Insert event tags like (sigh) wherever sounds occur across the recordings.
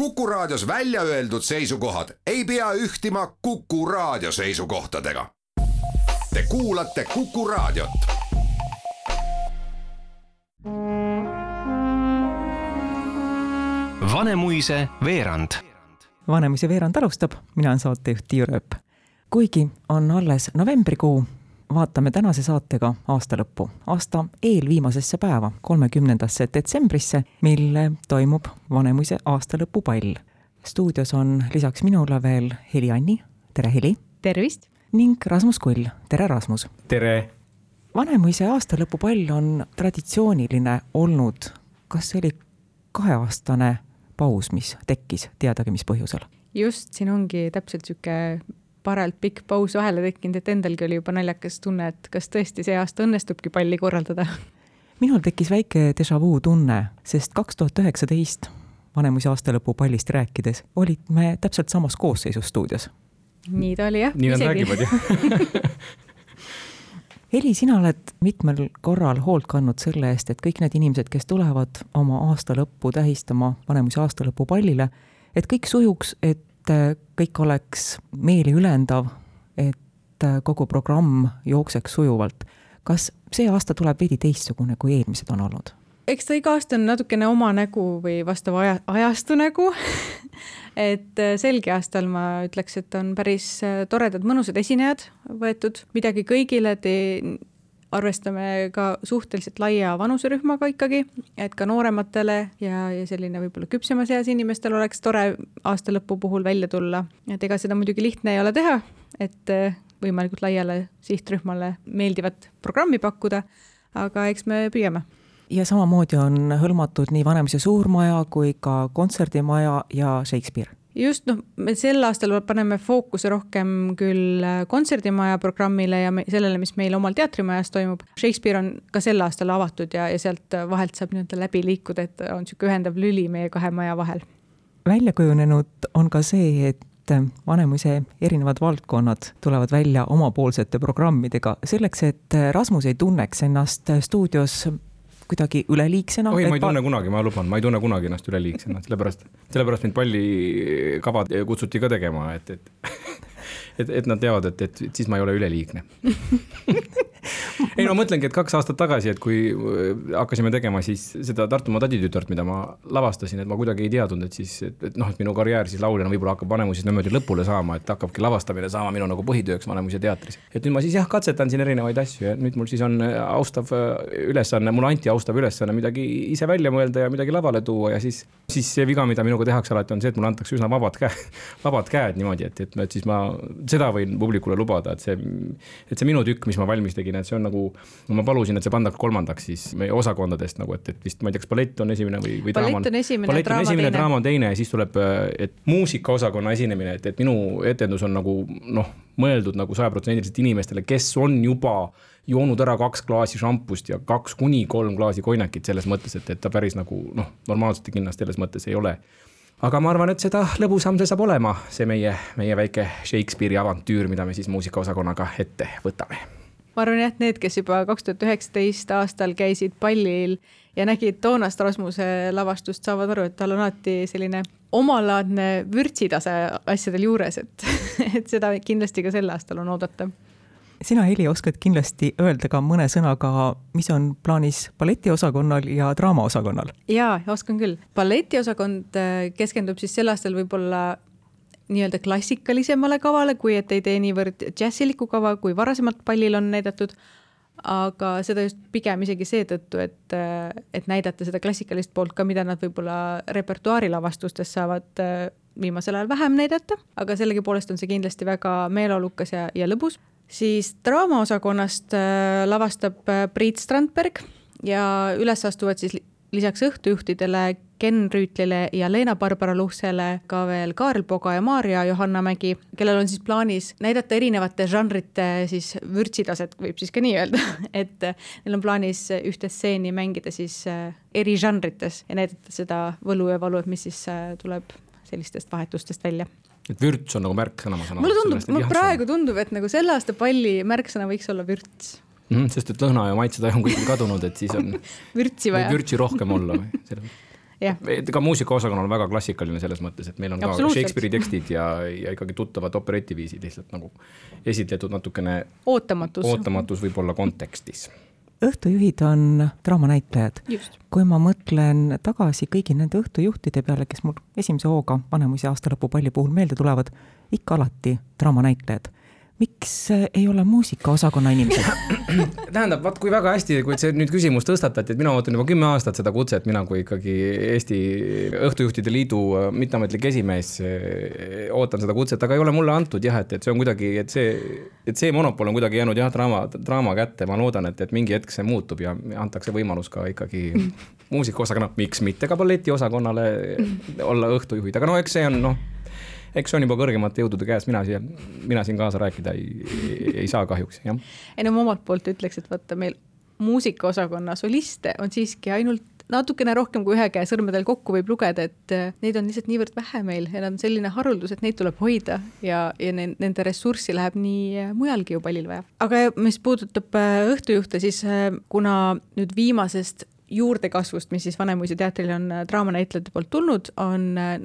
Kuku Raadios välja öeldud seisukohad ei pea ühtima Kuku Raadio seisukohtadega. Te kuulate Kuku Raadiot. Vanemuise veerand. Vanemuise veerand alustab, mina olen saatejuht Tiiu Rööp. kuigi on alles novembrikuu, vaatame tänase saatega aasta lõppu, aasta eelviimasesse päeva, kolmekümnendasse detsembrisse, mil toimub Vanemuise aastalõpupall. stuudios on lisaks minule veel Heli Anni, tere Heli! tervist! ning Rasmus Kull, tere Rasmus! tere! Vanemuise aastalõpupall on traditsiooniline olnud, kas see oli kaheaastane paus, mis tekkis, teadagi mis põhjusel? just, siin ongi täpselt niisugune parajalt pikk paus vahele tekkinud, et endalgi oli juba naljakas tunne, et kas tõesti see aasta õnnestubki palli korraldada. minul tekkis väike déjà vu tunne, sest kaks tuhat üheksateist Vanemuise aastalõpu pallist rääkides olid me täpselt samas koosseisus stuudios. nii ta oli jah. nii nad räägivad jah (laughs) Heli, sina oled mitmel korral hoolt kandnud selle eest, et kõik need inimesed, kes tulevad oma aasta lõppu tähistama Vanemuise aastalõpu pallile, et kõik sujuks, et kõik oleks meeli ülendav, et kogu programm jookseks sujuvalt. kas see aasta tuleb veidi teistsugune, kui eelmised on olnud? eks ta iga aasta on natukene oma nägu või vastav aja, ajastu nägu (laughs) et selgi aastal ma ütleks, et on päris toredad, mõnusad esinejad võetud, midagi kõigile, te arvestame ka suhteliselt laia vanuserühmaga ikkagi, et ka noorematele ja, ja selline võib-olla küpsemas eas inimestel oleks tore aasta lõpu puhul välja tulla. et ega seda muidugi lihtne ei ole teha, et võimalikult laiale sihtrühmale meeldivat programmi pakkuda, aga eks me püüame ja samamoodi on hõlmatud nii Vanemuise suurmaja kui ka kontserdimaja ja Shakespeare just noh, me sel aastal paneme fookuse rohkem küll äh, kontserdimaja programmile ja me, sellele, mis meil omal teatrimajas toimub. Shakespeare on ka sel aastal avatud ja, ja sealt vahelt saab nii-öelda läbi liikuda, et on niisugune ühendav lüli meie kahe maja vahel. välja kujunenud on ka see, et Vanemuise erinevad valdkonnad tulevad välja omapoolsete programmidega selleks, et Rasmus ei tunneks ennast stuudios kuidagi üleliigsena. oi, ma ei tunne kunagi, ma luban, ma ei tunne kunagi ennast üleliigsena, sellepärast, sellepärast mind pallikavad kutsuti ka tegema, et, et (laughs) et, et nad teavad, et, et siis ma ei ole üleliigne (laughs) (laughs) ei no mõtlengi, et kaks aastat tagasi, et kui äh, hakkasime tegema siis seda Tartumaa täditütart, mida ma lavastasin, et ma kuidagi ei teadnud, et siis, et, et noh, et minu karjäär siis lauljana võib-olla hakkab Vanemuises niimoodi lõpule saama, et hakkabki lavastamine saama minu nagu põhitööks Vanemuise teatris. et nüüd ma siis jah, katsetan siin erinevaid asju ja nüüd mul siis on äh, austav äh, ülesanne, mulle anti austav ülesanne midagi ise välja mõelda ja midagi lavale tuua ja siis, siis see viga, mida minuga tehakse alati, on see, et mulle antakse üsna vabad käed, (laughs) vabad käed niimoodi, et, et, et siis ma seda võin publikule lubada, et see, et see minu tükk, mis ma valmis tegin, et see on nagu, ma palusin, et see pandaks kolmandaks siis meie osakondadest nagu, et, et vist ma ei tea, kas ballett on esimene või, või ballett on esimene, ballett on esimene, draama on teine ja siis tuleb, et muusikaosakonna esinemine, et, et minu etendus on nagu noh, mõeldud nagu sajaprotsendiliselt inimestele, kes on juba joonud ära kaks klaasi šampust ja kaks kuni kolm klaasi konjakit selles mõttes, et, et ta päris nagu noh, normaalsete kinnast selles mõttes ei ole. Aga ma arvan, et seda lõbusam see saab olema, see meie, meie väike Shakespeare'i avantüür, mida me siis muusikaosakonnaga ette võtame. Ma arvan jah, et need, kes juba kaks tuhat üheksateist aastal käisid pallil ja nägid toonast Rasmuse lavastust, saavad aru, et tal on alati selline omalaadne vürtsitase asjadel juures, et, (laughs) et seda kindlasti ka sel aastal on oodata sina, Heli, oskad kindlasti öelda ka mõne sõnaga, mis on plaanis balletiosakonnal ja draamaosakonnal? jaa, oskan küll. balletiosakond äh, keskendub siis sel aastal võib-olla nii-öelda klassikalisemale kavale, kui et ei tee niivõrd džässilikku kava, kui varasemalt pallil on näidatud, aga seda just pigem isegi seetõttu, et, et näidata seda klassikalist poolt ka, mida nad võib-olla repertuaarilavastustes saavad viimasel ajal vähem näidata, aga sellegipoolest on see kindlasti väga meeleolukas ja, ja lõbus. Siis draamaosakonnast äh, lavastab äh, Priit Strandberg ja üles astuvad siis lisaks õhtujuhtidele Ken Rüütlile ja Leena-Barbara Luhtsele ka veel Kaarel Poga ja Maarja Johannamägi, kellel on siis plaanis näidata erinevate žanrite siis vürtsitaset, võib siis ka nii öelda, (laughs) et neil on plaanis ühte stseeni mängida siis äh, eri žanrites ja näidata seda võlu ja valu, et mis siis tuleb sellistest vahetustest välja et vürts on nagu märksõna, ma saan aru. mulle tundub, mulle praegu tundub, et nagu selle aasta palli märksõna võiks olla vürts mm. sest et lõhna ja maitsetaju on kuskil kadunud, et siis on (laughs) vürtsi vaja. vürtsi rohkem olla või? jah, et ka muusikaosakonnal on väga klassikaline selles mõttes, et meil on ka. Shakespeare'i tekstid ja, ja ikkagi tuttavad operetiviisid lihtsalt nagu esitletud natukene ootamatus. ootamatus võib-olla kontekstis. õhtujuhid on draamanäitlejad kui ma mõtlen tagasi kõigi nende õhtujuhtide peale, kes mul esimese hooga Vanemuise aastalõpupalli puhul meelde tulevad, ikka alati draamanäitlejad. Miks ei ole muusikaosakonna inimesed? (clears throat) tähendab, vaat kui väga hästi, kui see nüüd küsimus tõstatati, et mina ootan juba kümme aastat seda kutset, mina kui ikkagi Eesti Õhtujuhtide Liidu mitteametlik esimees eh, ootan seda kutset, aga ei ole mulle antud jah, et, et see on kuidagi, et see, et see monopol on kuidagi jäänud jah, draama, draama kätte, ma loodan, et, et mingi hetk see muutub ja antakse võimalus ka ikkagi (laughs) muusikaosakonna, miks mitte ka balletiosakonnale olla õhtujuhid, aga no eks see on noh, eks see on juba kõrgemate jõudude käes, mina siia, mina siin kaasa rääkida ei, ei, ei saa kahjuks, jah. ei no ma omalt poolt ütleks, et vaata meil muusikaosakonna soliste on siiski ainult natukene rohkem kui ühe käe sõrmedel kokku võib lugeda, et äh, neid on lihtsalt niivõrd vähe meil ja nad on selline haruldus, et neid tuleb hoida ja, ja ne, nende ressurssi läheb nii äh, mujalgi ju pallil vaja. aga mis puudutab äh, õhtujuhte, siis kuna nüüd viimasest juurdekasvust, mis siis Vanemuise teatrile on äh, draamanäitlejate poolt tulnud, on äh,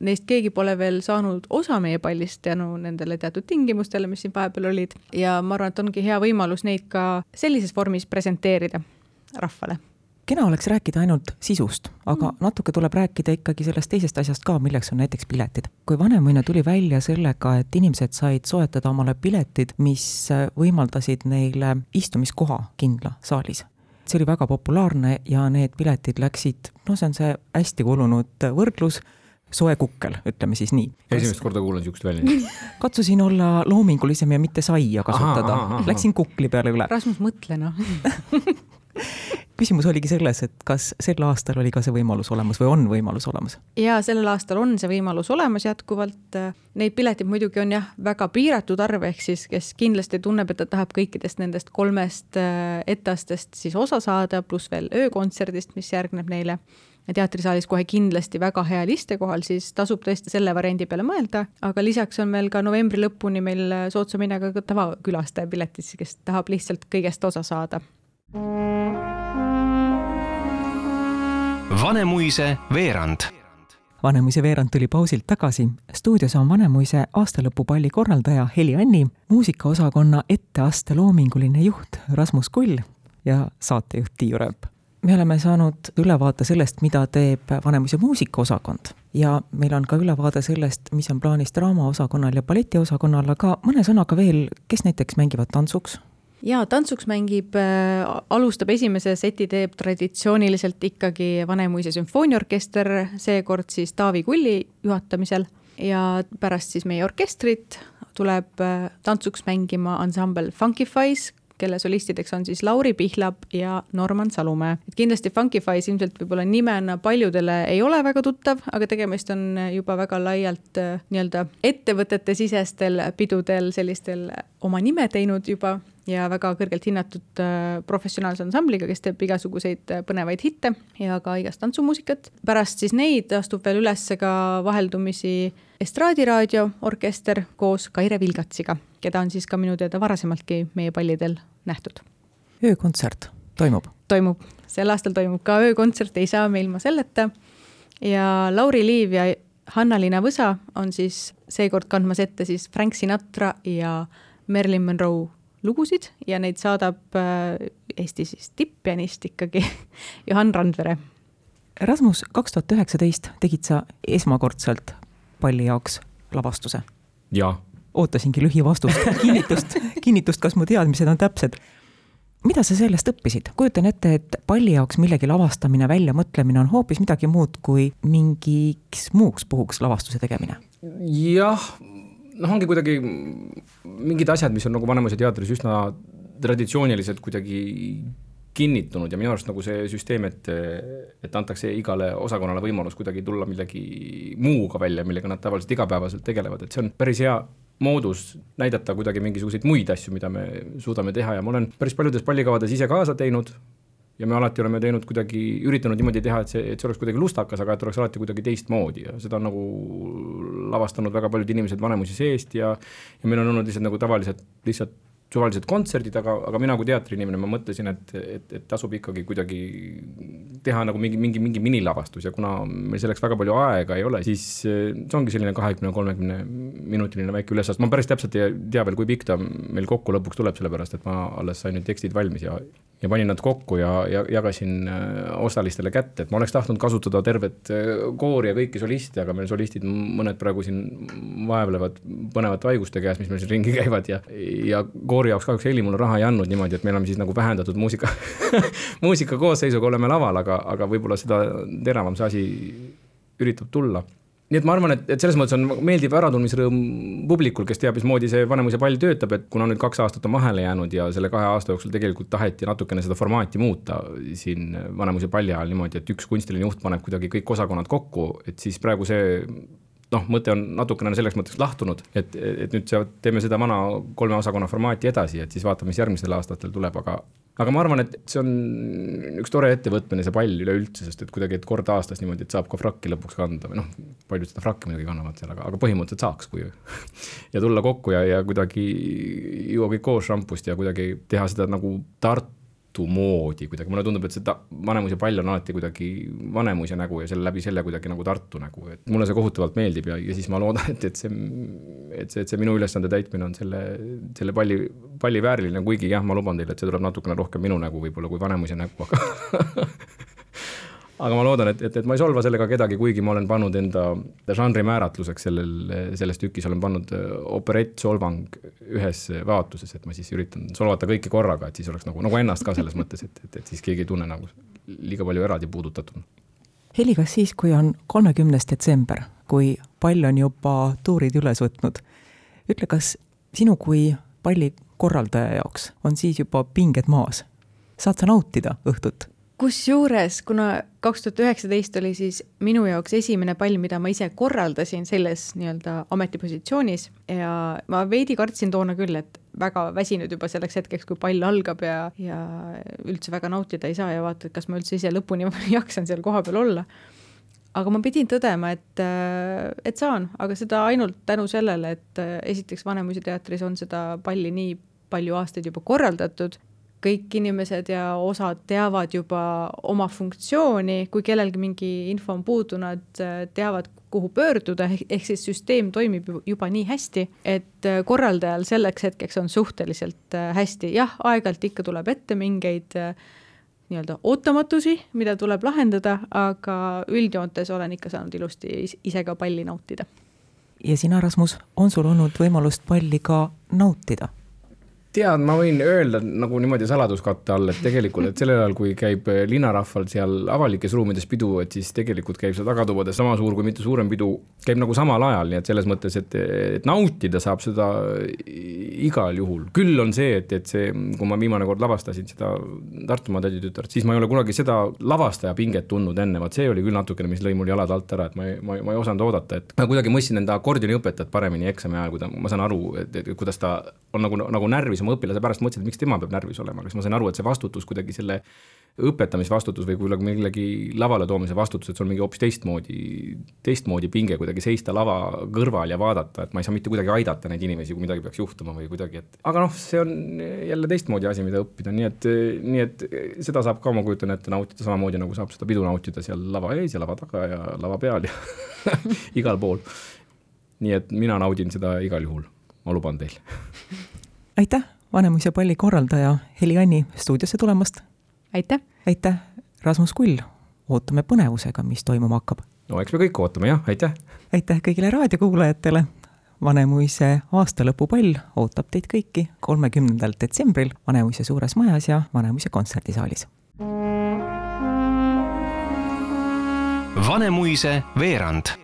neist keegi pole veel saanud osa meie pallist tänu nendele teatud tingimustele, mis siin vahepeal olid. Ja ma arvan, et ongi hea võimalus neid ka sellises vormis presenteerida rahvale. Kena oleks rääkida ainult sisust, aga natuke tuleb rääkida ikkagi sellest teisest asjast ka, milleks on näiteks piletid. kui Vanemuine tuli välja sellega, et inimesed said soetada omale piletid, mis võimaldasid neile istumiskoha kindla saalis, see oli väga populaarne ja need piletid läksid, no see on see hästi kulunud võrdlus, soe kukkel, ütleme siis nii. esimest korda kuulen niisugust väljendit. katsusin olla loomingulisem ja mitte saia kasutada, läksin kukli peale üle. Rasmus, mõtle noh (laughs) küsimus oligi selles, et kas sel aastal oli ka see võimalus olemas või on võimalus olemas? ja sellel aastal on see võimalus olemas jätkuvalt. Neid pileteid muidugi on jah, väga piiratud arv, ehk siis kes kindlasti tunneb, et ta tahab kõikidest nendest kolmest äh, etteastest siis osa saada, pluss veel öökontserdist, mis järgneb neile teatrisaalis kohe kindlasti väga hea listekohal, siis tasub tõesti selle variandi peale mõelda, aga lisaks on veel ka novembri lõpuni meil soodsa hinnaga ka tavakülastaja piletid, kes tahab lihtsalt kõigest osa saada. Vanemuise veerand Vanemuise veerand tuli pausilt tagasi. stuudios on Vanemuise aastalõpupalli korraldaja Heli Anni, muusikaosakonna etteaste loominguline juht Rasmus Kull ja saatejuht Tiiu Rööp. me oleme saanud ülevaate sellest, mida teeb Vanemuise muusikaosakond ja meil on ka ülevaade sellest, mis on plaanis draamaosakonnal ja balletiosakonnal, aga mõne sõnaga veel, kes näiteks mängivad tantsuks? Ja tantsuks mängib äh,, alustab esimese seti teeb traditsiooniliselt ikkagi Vanemuise sümfooniaorkester, seekord siis Taavi Kulli juhatamisel. Ja pärast siis meie orkestrit tuleb äh, tantsuks mängima ansambel Funkifies, kelle solistideks on siis Lauri Pihlap ja Norman Salumäe. et kindlasti Funkifies ilmselt võib-olla nimena paljudele ei ole väga tuttav, aga tegemist on juba väga laialt äh, nii-öelda ettevõtete sisestel pidudel sellistel oma nime teinud juba ja väga kõrgelt hinnatud äh, professionaalse ansambliga, kes teeb igasuguseid äh, põnevaid hitte ja ka igast tantsumuusikat. pärast siis neid astub veel üles ka vaheldumisi Estraadiraadio orkester koos Kaire Vilgatsiga, keda on siis ka minu teada varasemaltki meie pallidel nähtud. öökontsert toimub? toimub, sel aastal toimub ka öökontsert, ei saa me ilma selleta. ja Lauri Liiv ja Hanna-Liina Võsa on siis seekord kandmas ette siis Frank Sinatra ja Marilyn Monroe lugusid ja neid saadab äh, Eesti siis tipppianist ikkagi (laughs) Johan Randvere. Rasmus, kaks tuhat üheksateist tegid sa esmakordselt palli jaoks lavastuse. jaa. ootasingi lühivastust, kinnitust, kinnitust, kas mu teadmised on täpsed. mida sa sellest õppisid? kujutan ette, et palli jaoks millegi lavastamine, väljamõtlemine on hoopis midagi muud kui mingiks muuks puhuks lavastuse tegemine. jah, noh, ongi kuidagi mingid asjad, mis on nagu Vanemuise teatris üsna traditsiooniliselt kuidagi kinnitunud ja minu arust nagu see süsteem, et, et antakse igale osakonnale võimalus kuidagi tulla millegi muuga välja, millega nad tavaliselt igapäevaselt tegelevad, et see on päris hea moodus näidata kuidagi mingisuguseid muid asju, mida me suudame teha ja ma olen päris paljudes pallikavades ise kaasa teinud ja me alati oleme teinud kuidagi, üritanud niimoodi teha, et see, et see oleks kuidagi lustakas, aga et oleks alati kuidagi teistmoodi ja seda on nagu lavastanud väga paljud inimesed Vanemuise seest ja ja meil on olnud lihtsalt nagu tavalised lihtsalt suvalised kontserdid, aga, aga mina kui teatriinimene, ma mõtlesin, et, et, et tasub ikkagi kuidagi teha nagu mingi, mingi, mingi minilavastus ja kuna meil selleks väga palju aega ei ole, siis see ongi selline kahekümne, kolmekümne minutiline väike ülesaast, ma päris täpselt ei tea veel, kui pikk ta meil kokku lõpuks tuleb, sellepärast et ma alles sain nüüd tekstid valmis ja ja panin nad kokku ja, ja jagasin äh, osalistele kätte, et ma oleks tahtnud kasutada tervet äh, koori ja kõiki soliste, aga meil solistid mõned praegu siin vaevlevad põnevate haiguste käes, mis meil siin ringi käivad ja ja koori jaoks kahjuks Heli mulle raha ei andnud niimoodi, et me oleme siis nagu vähendatud muusika (laughs) muusika koosseisuga oleme laval, aga, aga võib-olla seda teravam see asi üritab tulla. Nii et ma arvan, et, et selles mõttes on meeldiv äratundmisrõõm publikul, kes teab, mismoodi see Vanemuise pall töötab, et kuna nüüd kaks aastat on vahele jäänud ja selle kahe aasta jooksul tegelikult taheti natukene seda formaati muuta siin Vanemuise palli ajal niimoodi, et üks kunstiline juht paneb kuidagi kõik osakonnad kokku, et siis praegu see noh, mõte on natukene selles mõttes lahtunud, et, et nüüd teeme seda vana kolme osakonna formaati edasi, et siis vaatame, mis järgmistel aastatel tuleb, aga aga ma arvan, et see on üks tore ettevõtmine, see pall üleüldse, sest et kuidagi, et kord aastas niimoodi, et saab ka frakki lõpuks kanda või noh, paljud seda frakki muidugi kannavad seal, aga, aga põhimõtteliselt saaks, kui (laughs) ja tulla kokku ja, ja kuidagi juua kõik koos šampust ja kuidagi teha seda nagu Tartu moodi kuidagi, mulle tundub, et see ta-, Vanemuise pall on alati kuidagi Vanemuise nägu ja selle läbi selle kuidagi nagu Tartu nägu, et mulle see kohutavalt meeldib ja, ja siis ma loodan, et, et see, et see, et see minu ülesande täitmine on selle, selle palli, palli vääriline, kuigi jah, ma luban teile, et see tuleb natukene rohkem minu nägu võib-olla kui Vanemuise nägu, aga (laughs) aga ma loodan, et, et, et ma ei solva sellega kedagi, kuigi ma olen pannud enda žanri määratluseks sellel, selles tükis olen pannud äh, operett-solvang ühes vaatuses, et ma siis üritan solvata kõiki korraga, et siis oleks nagu, nagu ennast ka selles mõttes, et, et, et siis keegi ei tunne nagu liiga palju eraldi puudutatuna. Heli, kas siis, kui on kolmekümnes detsember, kui pall on juba tuurid üles võtnud, ütle, kas sinu kui palli korraldaja jaoks on siis juba pinged maas? saad sa nautida õhtut? Kusjuures, kuna kaks tuhat üheksateist oli siis minu jaoks esimene pall, mida ma ise korraldasin selles nii-öelda ametipositsioonis ja ma veidi kartsin toona küll, et väga väsinud juba selleks hetkeks, kui pall algab ja, ja üldse väga nautida ei saa ja vaata, et kas ma üldse ise lõpuni (laughs) jaksan seal kohapeal olla. aga ma pidin tõdema, et, et saan, aga seda ainult tänu sellele, et esiteks Vanemuise teatris on seda palli nii palju aastaid juba korraldatud kõik inimesed ja osad teavad juba oma funktsiooni, kui kellelgi mingi info on puudu, nad äh, teavad, kuhu pöörduda, ehk siis süsteem toimib juba nii hästi, et äh, korraldajal selleks hetkeks on suhteliselt äh, hästi, jah, aeg-ajalt ikka tuleb ette mingeid nii-öelda ootamatusi, mida tuleb lahendada, aga üldjoontes olen ikka saanud ilusti ise ka palli nautida. ja sina, Rasmus, on sul olnud võimalust palli ka nautida? Tead, ma võin öelda nagu niimoodi saladuskatte all, et tegelikult, et sellel ajal, kui käib linnarahval seal avalikes ruumides pidu, et siis tegelikult käib seal tagatubades sama suur kui mitte suurem pidu, käib nagu samal ajal, nii et selles mõttes, et, et nautida saab seda igal juhul. küll on see, et, et see, kui ma viimane kord lavastasin seda Tartumaa täditütart, siis ma ei ole kunagi seda lavastaja pinget tundnud enne, vot see oli küll natukene, mis lõi mul jalad alt ära, et ma ei, ma ei, ma ei osanud oodata, et ma kuidagi mõistsin enda akordioniõpetajat paremini eksami ajal, kui ta, ma saan aru, et, et kuidas ta on nagu, nagu närvis oma õpilase pärast, mõtlesin, et miks tema peab närvis olema, aga siis ma sain aru, et see vastutus kuidagi selle õpetamisvastutus või kuidagi millegi lavale toomise vastutus, et sul mingi hoopis teistmoodi, teistmoodi pinge kuidagi seista lava kõrval ja vaadata, et ma ei saa mitte kuidagi aidata neid inimesi, kui midagi peaks juhtuma või kuidagi, et aga noh, see on jälle teistmoodi asi, mida õppida, nii et, nii et seda saab ka, ma kujutan ette, nautida samamoodi, nagu saab seda pidu nautida seal lava ees ja lava taga ja lava peal ja (laughs) igal pool. nii et mina naudin seda igal juhul, ma luban teile. Aitäh, Vanemuise palli korraldaja Heli Anni stuudiosse tulemast! aitäh! aitäh, Rasmus Kull! ootame põnevusega, mis toimuma hakkab. no eks me kõik ootame jah, aitäh! aitäh kõigile raadiokuulajatele! Vanemuise aastalõpupall ootab teid kõiki kolmekümnendal detsembril Vanemuise suures majas ja Vanemuise kontserdisaalis. Vanemuise veerand